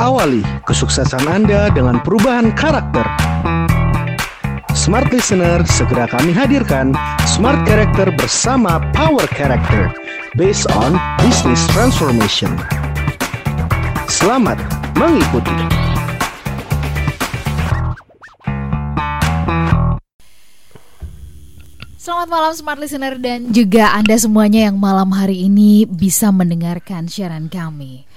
Awali kesuksesan Anda dengan perubahan karakter. Smart Listener, segera kami hadirkan Smart Character bersama Power Character based on Business Transformation. Selamat mengikuti. Selamat malam Smart Listener dan juga Anda semuanya yang malam hari ini bisa mendengarkan siaran kami.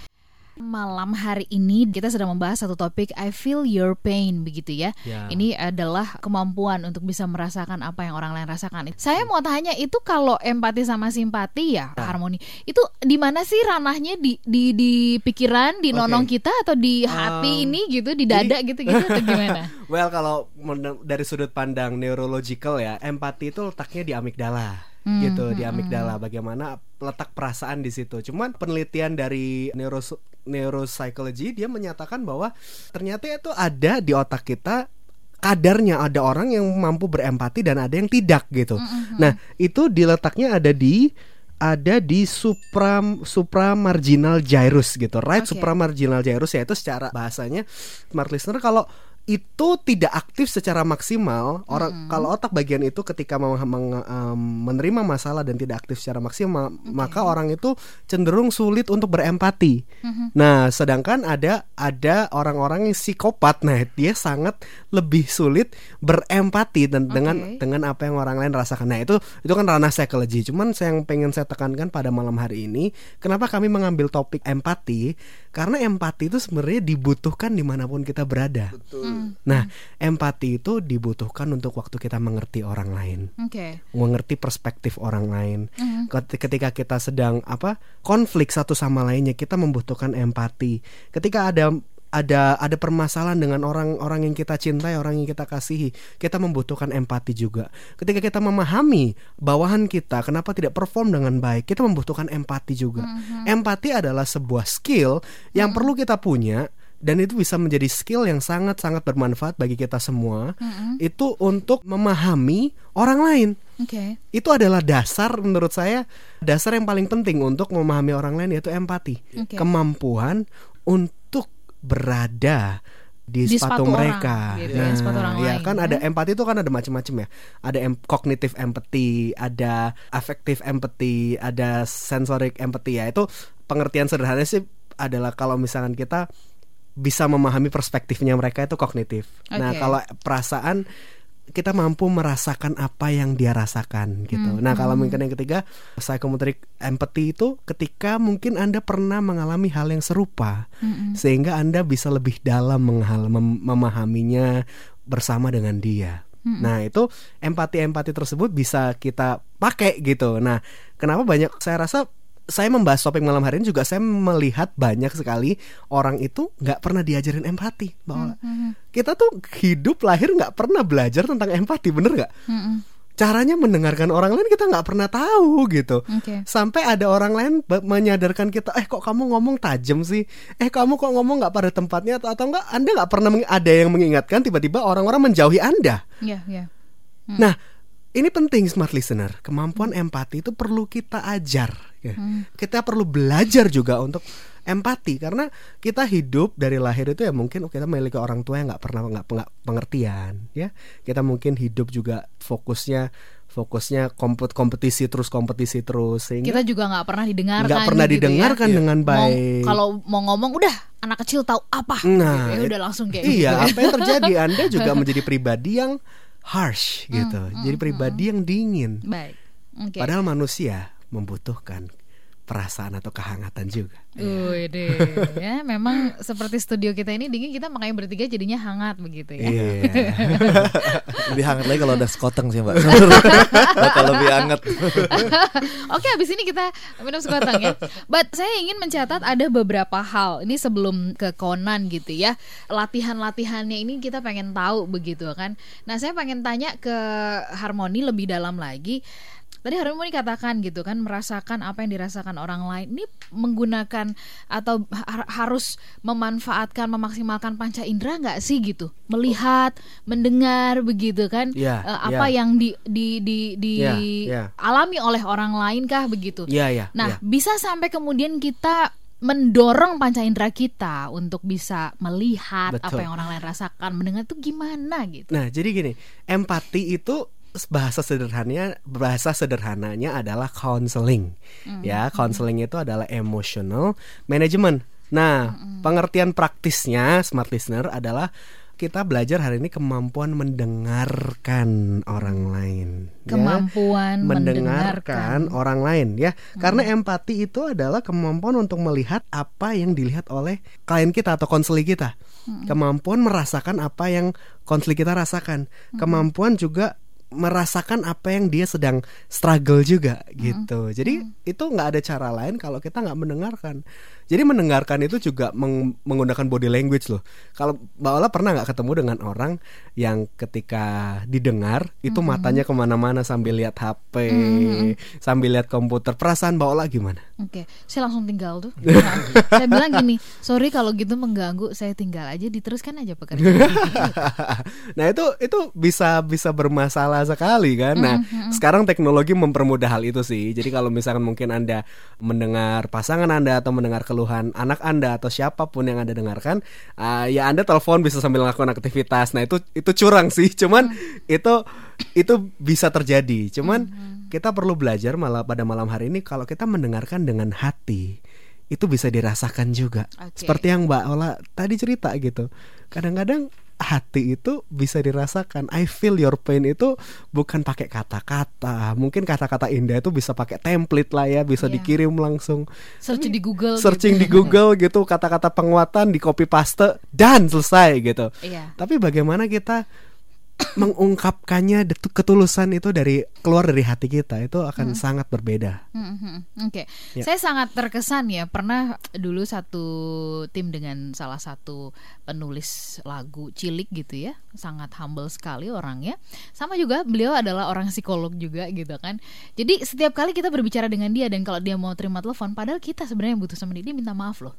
Malam hari ini kita sedang membahas satu topik I feel your pain begitu ya. Ya. Ini adalah kemampuan untuk bisa merasakan apa yang orang lain rasakan. Saya mau tanya itu kalau empati sama simpati ya harmoni itu di mana sih ranahnya di di di pikiran, di nonong kita atau di hati Um, ini gitu, di dada gitu gitu atau gimana? Well kalau dari sudut pandang neurological ya, empati itu letaknya di amigdala. Hmm, gitu di hmm, amigdala bagaimana letak perasaan di situ. Cuman penelitian dari neuro neuropsychology dia menyatakan bahwa ternyata itu ada di otak kita kadarnya ada orang yang mampu berempati dan ada yang tidak gitu. Hmm, Nah, itu diletaknya ada di ada di supra supramarginal gyrus gitu. Right Oke. supramarginal gyrus yaitu secara bahasanya smart listener kalau itu tidak aktif secara maksimal orang kalau otak bagian itu ketika meng- meng- menerima masalah dan tidak aktif secara maksimal maka orang itu cenderung sulit untuk berempati. Mhm. Nah, sedangkan ada ada orang-orang yang psikopat, nah dia sangat lebih sulit berempati dan dengan Oke. dengan apa yang orang lain rasakan. Nah, itu itu kan ranah psikologi. Cuman saya yang pengen saya tekankan pada malam hari ini, kenapa kami mengambil topik empati? Karena empati itu sebenarnya dibutuhkan di mana pun kita berada. Hmm, Nah, empati itu dibutuhkan untuk waktu kita mengerti orang lain, Oke. mengerti perspektif orang lain. Ket- Ketika kita sedang apa konflik satu sama lainnya, kita membutuhkan empati. Ketika ada ada ada permasalahan dengan orang-orang yang kita cintai, orang yang kita kasihi, kita membutuhkan empati juga. Ketika kita memahami bawahan kita kenapa tidak perform dengan baik, kita membutuhkan empati juga. Empati adalah sebuah skill yang perlu kita punya dan itu bisa menjadi skill yang sangat-sangat bermanfaat bagi kita semua. Mhm. Itu untuk memahami orang lain Oke. itu adalah dasar menurut saya dasar yang paling penting untuk memahami orang lain yaitu empati Oke. kemampuan untuk berada di, Di sepatu, sepatu orang, mereka gitu ya, sepatu orang ya lain, kan ya. ada empati itu kan ada macam-macam ya ada em cognitive empathy ada affective empathy ada sensoric empathy ya itu pengertian sederhananya sih adalah kalau misalkan kita bisa memahami perspektifnya mereka itu kognitif nah Oke. kalau perasaan kita mampu merasakan apa yang dia rasakan gitu. Hmm, Nah, kalau mungkin yang ketiga, psychomotoric empathy itu ketika mungkin Anda pernah mengalami hal yang serupa Mhm. sehingga Anda bisa lebih dalam menghal- mem- memahaminya bersama dengan dia. Hmm. Nah, itu empati-empati tersebut bisa kita pakai gitu. Nah, kenapa banyak saya rasa saya membahas topik malam hari ini juga saya melihat banyak sekali orang itu nggak pernah diajarin empati bahwa Mhm. kita tuh hidup lahir nggak pernah belajar tentang empati bener nggak Mhm. caranya mendengarkan orang lain kita nggak pernah tahu gitu Oke. sampai ada orang lain menyadarkan kita eh kok kamu ngomong tajam sih eh kamu kok ngomong nggak pada tempatnya atau atau enggak anda nggak pernah ada yang mengingatkan tiba-tiba orang-orang menjauhi anda Iya, iya. Hmm. nah ini penting smart listener kemampuan empati itu perlu kita ajar ya. Hmm. kita perlu belajar juga untuk empati karena kita hidup dari lahir itu ya mungkin kita memiliki orang tua yang nggak pernah nggak pengertian ya kita mungkin hidup juga fokusnya fokusnya kompet kompetisi terus kompetisi terus sehingga Kita juga nggak pernah didengarkan. nggak pernah gitu ya. didengarkan dengan Mau- baik Kalau mau ngomong udah anak kecil tahu apa. Nah, gitu ya, udah langsung kayak iya gitu. apa yang terjadi anda juga menjadi pribadi yang harsh gitu Hmm, jadi pribadi yang dingin Baik. Oke. padahal manusia membutuhkan perasaan atau kehangatan juga Wih deh, ya memang seperti studio kita ini dingin kita makanya bertiga jadinya hangat begitu ya. Iya. Lebih hangat lagi kalau ada sekoteng sih mbak Bakal lebih hangat Oke, habis ini kita minum sekoteng ya. But saya ingin mencatat ada beberapa hal. Ini sebelum ke Conan gitu ya. Latihan-latihannya ini kita pengen tahu begitu kan. Nah, saya pengen tanya ke Harmoni lebih dalam lagi. Tadi Harmoni katakan gitu kan merasakan apa yang dirasakan orang lain. Ini menggunakan atau ha- harus memanfaatkan memaksimalkan panca indera nggak sih gitu? Melihat, mendengar begitu kan? Iya, Eh, apa iya. yang di di di di Iya, iya. alami oleh orang lain kah begitu? Iya, iya, Nah, iya. bisa sampai kemudian kita mendorong panca indera kita untuk bisa melihat apa Betul. yang orang lain rasakan, mendengar itu gimana gitu. Nah, jadi gini, empati itu bahasa sederhananya bahasa sederhananya adalah counseling. Ya, counseling itu adalah emotional management. Nah, pengertian praktisnya smart listener adalah kita belajar hari ini kemampuan mendengarkan orang lain. ya. Kemampuan mendengarkan mendengarkan. orang lain ya. Karena empati itu adalah kemampuan untuk melihat apa yang dilihat oleh klien kita atau konseling kita. Kemampuan merasakan apa yang konseling kita rasakan. Kemampuan juga merasakan apa yang dia sedang struggle juga gitu. Jadi itu nggak ada cara lain kalau kita nggak mendengarkan. Jadi mendengarkan itu juga meng- menggunakan body language loh. Kalau Mbak Ola pernah nggak ketemu dengan orang yang ketika didengar itu matanya ke mana-mana sambil lihat HP, sambil lihat komputer. Perasaan Mbak Ola gimana? Oke, saya langsung tinggal tuh. Nah, saya bilang gini, sorry kalau gitu mengganggu, saya tinggal aja, diteruskan aja pekerjaan. nah itu itu bisa bisa bermasalah sekali kan. Nah sekarang teknologi mempermudah hal itu sih. Jadi kalau misalkan mungkin anda mendengar pasangan anda atau mendengar keluhan anak anda atau siapa pun yang anda dengarkan, ah, ya anda telepon bisa sambil melakukan aktivitas. Nah itu itu curang sih. Cuman itu itu bisa terjadi. Cuman kita perlu belajar malah pada malam hari ini kalau kita mendengarkan dengan hati itu bisa dirasakan juga. Oke. Seperti yang Mbak Ola tadi cerita gitu. Kadang-kadang hati itu bisa dirasakan. I feel your pain itu bukan pakai kata-kata. Mungkin kata-kata indah itu bisa pakai template lah ya, bisa Iya. dikirim langsung. Search di Google. Searching gitu. di Google gitu, kata-kata penguatan di copy paste dan selesai gitu. Iya. Tapi bagaimana kita mengungkapkannya ketulusan itu dari keluar dari hati kita itu akan sangat berbeda. Hmm, hmm, Oke, Ya. saya sangat terkesan ya pernah dulu satu tim dengan salah satu penulis lagu cilik gitu ya, sangat humble sekali orangnya. Sama juga beliau adalah orang psikolog juga gitu kan. Jadi setiap kali kita berbicara dengan dia dan kalau dia mau terima telepon, padahal kita sebenarnya yang butuh sama dia, dia minta maaf loh.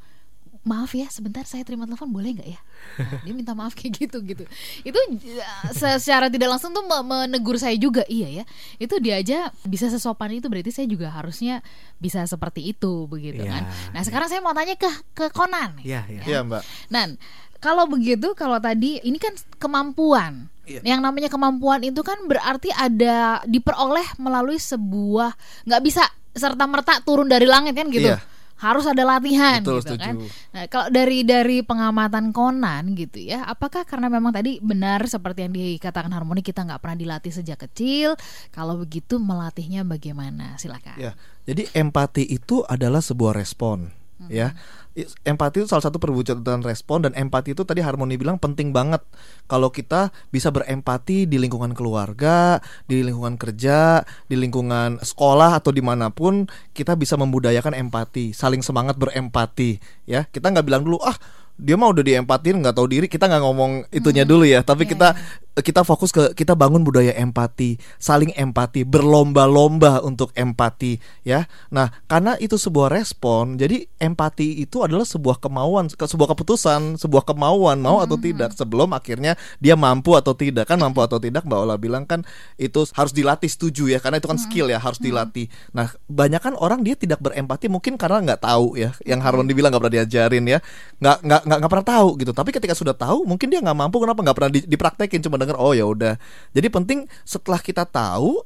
Maaf ya, sebentar saya terima telepon boleh nggak ya? Nah, dia minta maaf kayak gitu gitu. Itu uh, secara tidak langsung tuh me- menegur saya juga, iya ya. Itu dia aja bisa sesopan itu berarti saya juga harusnya bisa seperti itu begitu Iya, kan. Nah, sekarang saya mau tanya ke ke Konan. nih. Iya, iya. Iya mbak. Nan, kalau begitu kalau tadi ini kan kemampuan. Iya. Yang namanya kemampuan itu kan berarti ada diperoleh melalui sebuah nggak bisa serta merta turun dari langit kan gitu. Iya. Harus ada latihan Betul, gitu kan. Nah, kalau dari dari pengamatan Conan gitu ya, apakah karena memang tadi benar seperti yang dikatakan Harmoni kita nggak pernah dilatih sejak kecil? Kalau begitu melatihnya bagaimana? Silakan. Ya, jadi empati itu adalah sebuah respon, ya. I- Empati itu salah satu perwujudan respon dan empati itu tadi Harmoni bilang penting banget kalau kita bisa berempati di lingkungan keluarga, di lingkungan kerja, di lingkungan sekolah atau di mana pun kita bisa membudayakan empati, saling semangat berempati, ya. Kita nggak bilang dulu ah dia mah udah diempatin nggak tahu diri kita nggak ngomong itunya dulu ya. Tapi Iya, kita kita fokus ke kita bangun budaya empati saling empati berlomba-lomba untuk empati ya. Nah karena itu sebuah respon jadi empati itu adalah sebuah kemauan ke- sebuah keputusan sebuah kemauan mau atau tidak. Sebelum akhirnya dia mampu atau tidak. Kan mampu atau tidak mbak Ola bilang kan itu harus dilatih setuju ya karena itu kan skill ya harus dilatih. Nah banyak kan orang dia tidak berempati mungkin karena nggak tahu ya yang Harmon dibilang nggak pernah diajarin ya. Nggak nggak nggak nggak pernah tahu gitu. Tapi ketika sudah tahu mungkin dia nggak mampu kenapa nggak pernah di- dipraktekin cuma denger oh ya udah. Jadi penting setelah kita tahu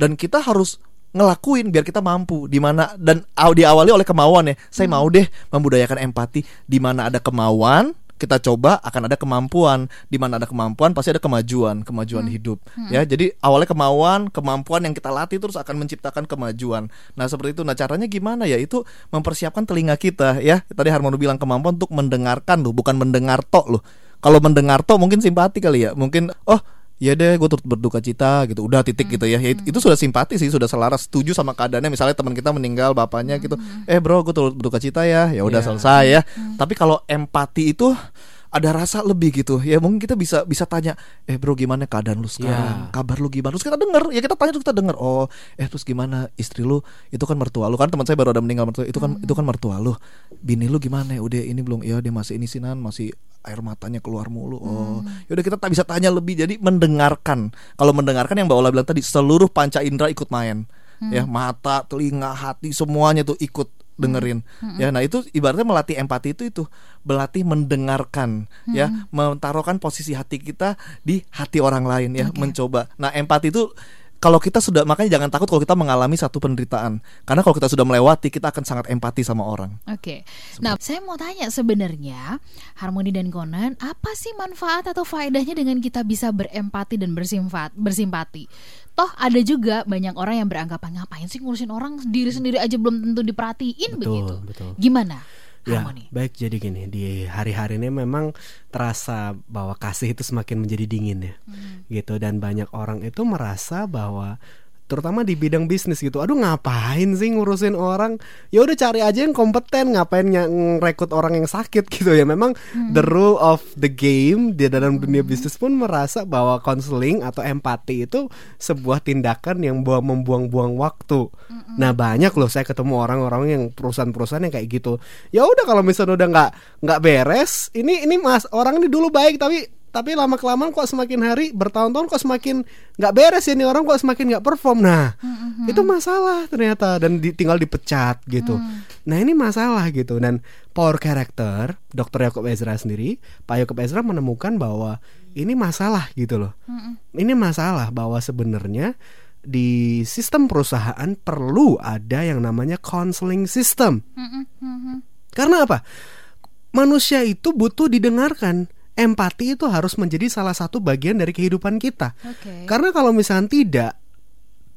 dan kita harus ngelakuin biar kita mampu. Di mana dan aw- diawali oleh kemauan ya. Saya mau deh membudayakan empati. Di mana ada kemauan kita coba akan ada kemampuan. Di mana ada kemampuan pasti ada kemajuan kemajuan hidup. Ya jadi awalnya kemauan kemampuan yang kita latih terus akan menciptakan kemajuan. Nah seperti itu. Nah caranya gimana? Ya itu mempersiapkan telinga kita ya. Tadi Harmono bilang kemampuan untuk mendengarkan loh bukan mendengar tok loh. Kalau mendengar tok mungkin simpati kali ya. Mungkin oh ya deh gue turut berduka cita gitu. Udah titik gitu ya, ya itu, itu sudah simpati sih sudah selaras setuju sama keadaannya. Misalnya teman kita meninggal bapaknya gitu. Eh bro gue turut berduka cita ya. Ya udah Iya. selesai ya. Tapi kalau empati itu ada rasa lebih gitu. Ya mungkin kita bisa bisa tanya eh bro gimana keadaan lu sekarang? Iya. kabar lu gimana? Terus kita denger ya kita tanya terus kita denger oh eh terus gimana? Istri lu itu kan mertua lu. Kan teman saya baru ada meninggal mertua itu kan itu kan mertua lu. Bini lu gimana? Udah ini belum ya dia masih ini sih Nan, masih air matanya keluar mulu. Oh yaudah kita tak bisa tanya lebih. Jadi mendengarkan kalau mendengarkan yang mbak Ola bilang tadi seluruh panca indera ikut main. Ya mata telinga hati semuanya tuh ikut dengerin. Ya nah itu ibaratnya melatih empati itu itu berlatih mendengarkan ya mentaruhkan posisi hati kita di hati orang lain ya mencoba. Nah empati itu kalau kita sudah makanya jangan takut kalau kita mengalami satu penderitaan karena kalau kita sudah melewati kita akan sangat empati sama orang Oke. Nah, saya mau tanya sebenarnya Harmoni dan Conan, apa sih manfaat atau faedahnya dengan kita bisa berempati dan bersimpat, bersimpati? Toh ada juga banyak orang yang beranggapan ngapain sih ngurusin orang diri sendiri aja belum tentu diperhatiin Betul, begitu. betul. Gimana? Ya, Harmoni. baik jadi gini di hari-hari ini memang terasa bahwa kasih itu semakin menjadi dingin ya, gitu dan banyak orang itu merasa bahwa terutama di bidang bisnis gitu, aduh ngapain sih ngurusin orang? Ya udah cari aja yang kompeten, ngapain ngerekrut orang yang sakit gitu ya. Memang the rule of the game di dalam dunia bisnis pun merasa bahwa konseling atau empati itu sebuah tindakan yang buang membuang-buang waktu. Nah banyak loh saya ketemu orang-orang yang perusahaan-perusahaan yang kayak gitu. Ya udah kalau misalnya udah nggak nggak beres, ini ini mas orang ini dulu baik tapi tapi lama kelamaan kok semakin hari bertahun-tahun kok semakin nggak beres ini orang kok semakin nggak perform. Nah itu masalah ternyata dan di- tinggal dipecat gitu. Nah ini masalah gitu dan power character Dr. Yakob Ezra sendiri, Pak Yakob Ezra menemukan bahwa ini masalah gitu loh. Ini masalah bahwa sebenarnya di sistem perusahaan perlu ada yang namanya counseling system. Karena apa? Manusia itu butuh didengarkan. Empati itu harus menjadi salah satu bagian dari kehidupan kita. Oke. Karena kalau misalnya tidak,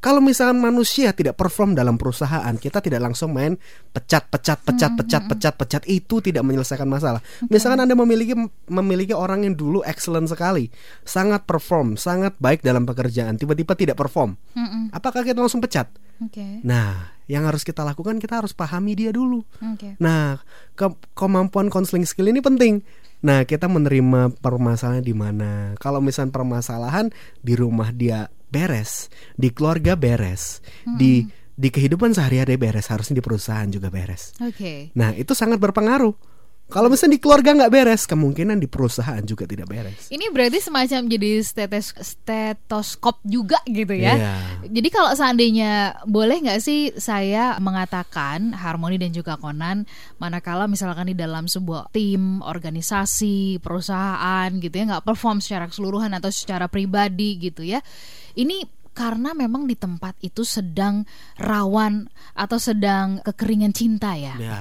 kalau misalnya manusia tidak perform dalam perusahaan, kita tidak langsung main pecat, pecat, pecat, pecat, pecat, pecat itu tidak menyelesaikan masalah. Misalkan anda memiliki memiliki orang yang dulu excellent sekali, sangat perform, sangat baik dalam pekerjaan, tiba-tiba tidak perform, Mm-mm. apakah kita langsung pecat? Oke. Nah, yang harus kita lakukan kita harus pahami dia dulu. Oke. Nah, ke- kemampuan counseling skill ini penting. Nah, kita menerima permasalahan di mana. Kalau misalnya permasalahan di rumah dia beres, di keluarga beres, di di kehidupan sehari-hari beres, harusnya di perusahaan juga beres. Oke. Nah, itu sangat berpengaruh. Kalau misalnya di keluarga nggak beres, kemungkinan di perusahaan juga tidak beres. Ini berarti semacam jadi stetes, stetoskop juga gitu ya. Iya. Jadi kalau seandainya boleh nggak sih saya mengatakan Harmoni dan juga Conan manakala misalkan di dalam sebuah tim, organisasi, perusahaan gitu ya nggak perform secara keseluruhan atau secara pribadi gitu ya. Ini karena memang di tempat itu sedang rawan atau sedang kekeringan cinta ya. Ya.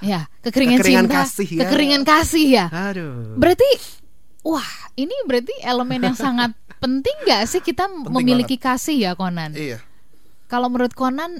Ya, kekeringan, Kekeringan cinta, kasih ya. kekeringan kasih ya. Aduh. Berarti wah, ini berarti elemen yang sangat penting nggak sih kita memiliki kasih ya Conan? iya Kalau menurut Conan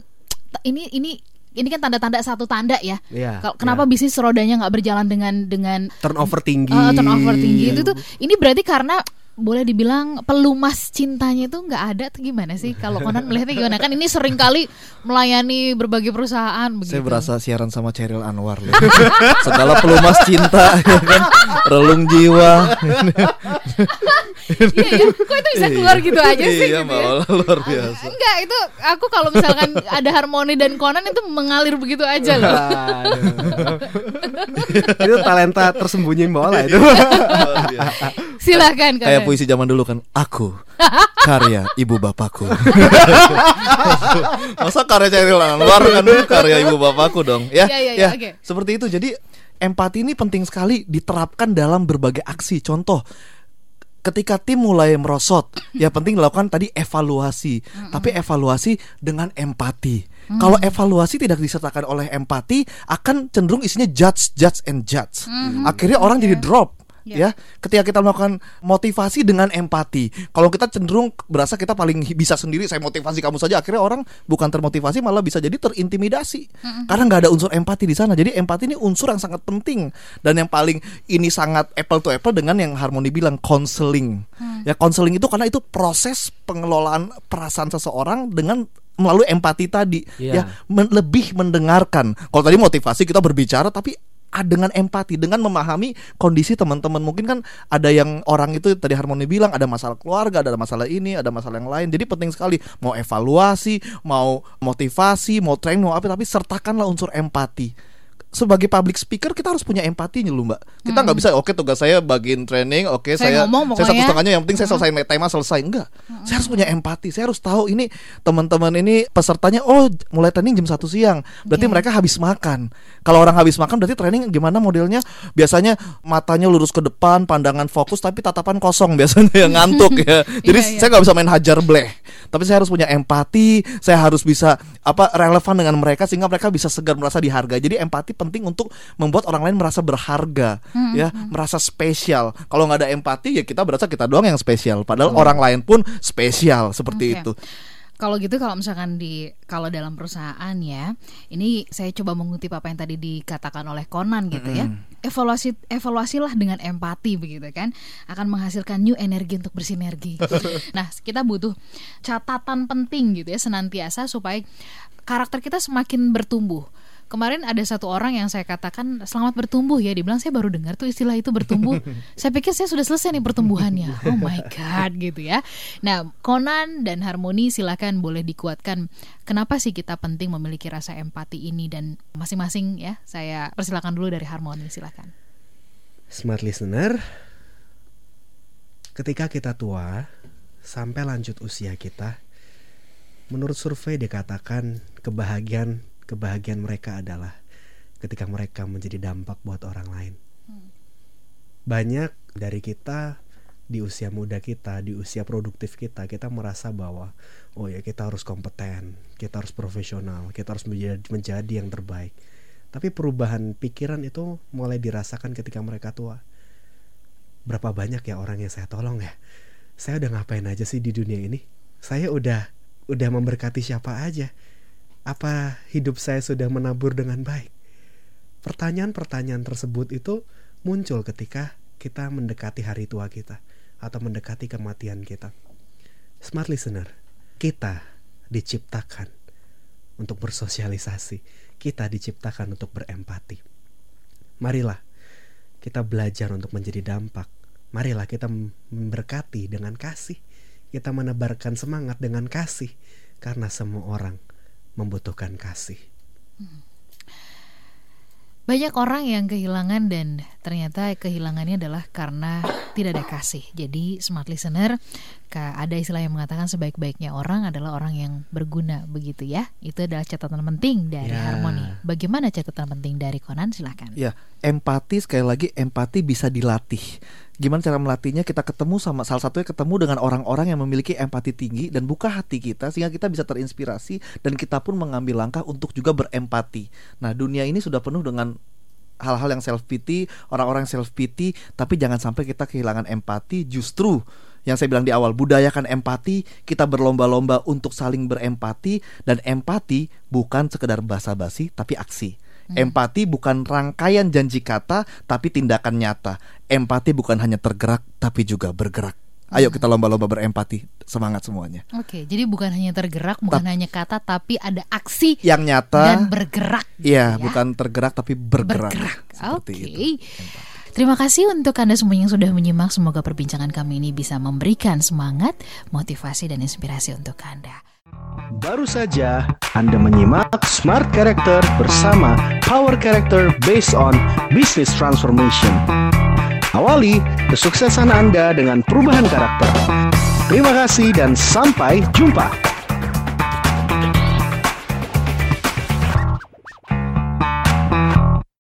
t- ini ini ini kan tanda-tanda satu tanda ya. Iya, Kalau- Kenapa iya. bisnis rodanya nggak berjalan dengan dengan turnover tinggi. eh, turnover tinggi itu tuh ini berarti karena boleh dibilang pelumas cintanya itu nggak ada tuh gimana sih kalau Conan melihatnya gimana kan ini sering kali melayani berbagai perusahaan begitu. Saya berasa siaran sama Cheryl Anwar loh. Segala pelumas cinta ya kan, relung jiwa. Iya, iya. Kok itu bisa keluar gitu aja sih Iya, gitu Mbak ya? Luar biasa. Enggak, itu aku kalau misalkan ada harmoni dan Conan itu mengalir begitu aja loh. Itu talenta tersembunyi bola itu. Luar. Silakan Kayak Conan. puisi zaman dulu kan, aku karya ibu bapakku. Masa karya Cheryl Anwar kan karya ibu bapakku dong, ya. Iya, iya, iya, ya, oke. Seperti itu. Jadi empati ini penting sekali diterapkan dalam berbagai aksi. Contoh ketika tim mulai merosot, ya penting dilakukan tadi evaluasi. Tapi evaluasi dengan empati. Mm. Kalau evaluasi tidak disertakan oleh empati, akan cenderung isinya judge, judge, and judge. Akhirnya orang jadi drop. Ya. Ya, ketika kita melakukan motivasi dengan empati, kalau kita cenderung berasa kita paling bisa sendiri, saya motivasi kamu saja, akhirnya orang bukan termotivasi malah bisa jadi terintimidasi karena nggak ada unsur empati di sana. Jadi empati ini unsur yang sangat penting dan yang paling ini sangat apple to apple dengan yang Harmoni bilang counseling. Ya counseling itu karena itu proses pengelolaan perasaan seseorang dengan melalui empati tadi, Iya. ya men- lebih mendengarkan. Kalau tadi motivasi kita berbicara, tapi dengan empati, dengan memahami kondisi teman-teman. Mungkin kan ada yang orang itu tadi Harmoni bilang ada masalah keluarga, ada masalah ini, ada masalah yang lain. Jadi penting sekali mau evaluasi, mau motivasi, mau training, mau apa, tapi sertakanlah unsur empati. Sebagai public speaker kita harus punya empati nih lu mbak. Kita nggak bisa oke tugas saya bagiin training, oke Hmm. Saya saya ngomong saya satu setengahnya yang penting saya selesai tema selesai enggak. Saya harus punya empati. Saya harus tahu ini teman-teman ini pesertanya oh mulai training jam satu siang. Berarti Oke. mereka habis makan. Kalau orang habis makan berarti training gimana modelnya? Biasanya matanya lurus ke depan, pandangan fokus tapi tatapan kosong biasanya yang ngantuk ya. Jadi Iya, iya. saya nggak bisa main hajar bleh. Tapi saya harus punya empati, saya harus bisa apa relevan dengan mereka sehingga mereka bisa segar merasa dihargai. Jadi empati penting untuk membuat orang lain merasa berharga, Hmm, ya, merasa spesial. Kalau nggak ada empati ya kita berasa kita doang yang spesial, padahal orang lain pun spesial seperti Oke. itu. Kalau gitu kalau misalkan di kalau dalam perusahaan ya, ini saya coba mengutip apa yang tadi dikatakan oleh Conan gitu ya. Evaluasi evaluasilah dengan empati begitu kan, akan menghasilkan new energi untuk bersinergi. nah, kita butuh catatan penting gitu ya senantiasa supaya karakter kita semakin bertumbuh. Kemarin ada satu orang yang saya katakan selamat bertumbuh ya, dibilang saya baru dengar tuh istilah itu bertumbuh. saya pikir saya sudah selesai nih pertumbuhannya. Oh my god gitu ya. Nah, Conan dan Harmoni silakan boleh dikuatkan. Kenapa sih kita penting memiliki rasa empati ini dan masing-masing ya. Saya persilakan dulu dari Harmoni silakan. Smart listener, ketika kita tua sampai lanjut usia kita, menurut survei dikatakan kebahagiaan kebahagiaan mereka adalah ketika mereka menjadi dampak buat orang lain. Banyak dari kita di usia muda kita, di usia produktif kita, kita merasa bahwa oh ya kita harus kompeten, kita harus profesional, kita harus menjadi, menjadi yang terbaik. Tapi perubahan pikiran itu mulai dirasakan ketika mereka tua. Berapa banyak ya orang yang saya tolong ya? Saya udah ngapain aja sih di dunia ini? Saya udah udah memberkati siapa aja? Apa hidup saya sudah menabur dengan baik? Pertanyaan-pertanyaan tersebut itu muncul ketika kita mendekati hari tua kita atau mendekati kematian kita. Smart listener, kita diciptakan untuk bersosialisasi. Kita diciptakan untuk berempati. Marilah kita belajar untuk menjadi dampak. Marilah kita memberkati dengan kasih. Kita menebarkan semangat dengan kasih karena semua orang membutuhkan kasih. Banyak orang yang kehilangan dan ternyata kehilangannya adalah karena tidak ada kasih. Jadi smart listener, ada istilah yang mengatakan sebaik-baiknya orang adalah orang yang berguna begitu ya. Itu adalah catatan penting dari Ya. Harmoni. Bagaimana catatan penting dari Conan? Silakan. Ya, empati sekali lagi empati bisa dilatih. Gimana cara melatihnya? Kita ketemu sama salah satunya ketemu dengan orang-orang yang memiliki empati tinggi dan buka hati kita sehingga kita bisa terinspirasi dan kita pun mengambil langkah untuk juga berempati. Nah, dunia ini sudah penuh dengan hal-hal yang self pity, orang-orang self pity, tapi jangan sampai kita kehilangan empati. Justru yang saya bilang di awal, budayakan empati, kita berlomba-lomba untuk saling berempati dan empati bukan sekedar basa-basi tapi aksi. Empati bukan rangkaian janji kata tapi tindakan nyata. Empati bukan hanya tergerak tapi juga bergerak. Ayo kita lomba-lomba berempati. Semangat semuanya. Oke, jadi bukan hanya tergerak, bukan hanya kata, tapi ada aksi Yang nyata dan bergerak. Iya, ya. bukan tergerak tapi bergerak. bergerak. Seperti Oke. itu. Terima kasih untuk Anda semua yang sudah menyimak. Semoga perbincangan kami ini bisa memberikan semangat, motivasi, dan inspirasi untuk Anda. Baru saja Anda menyimak Smart Character bersama Power Character based on Business Transformation. Awali kesuksesan Anda dengan perubahan karakter. Terima kasih dan sampai jumpa.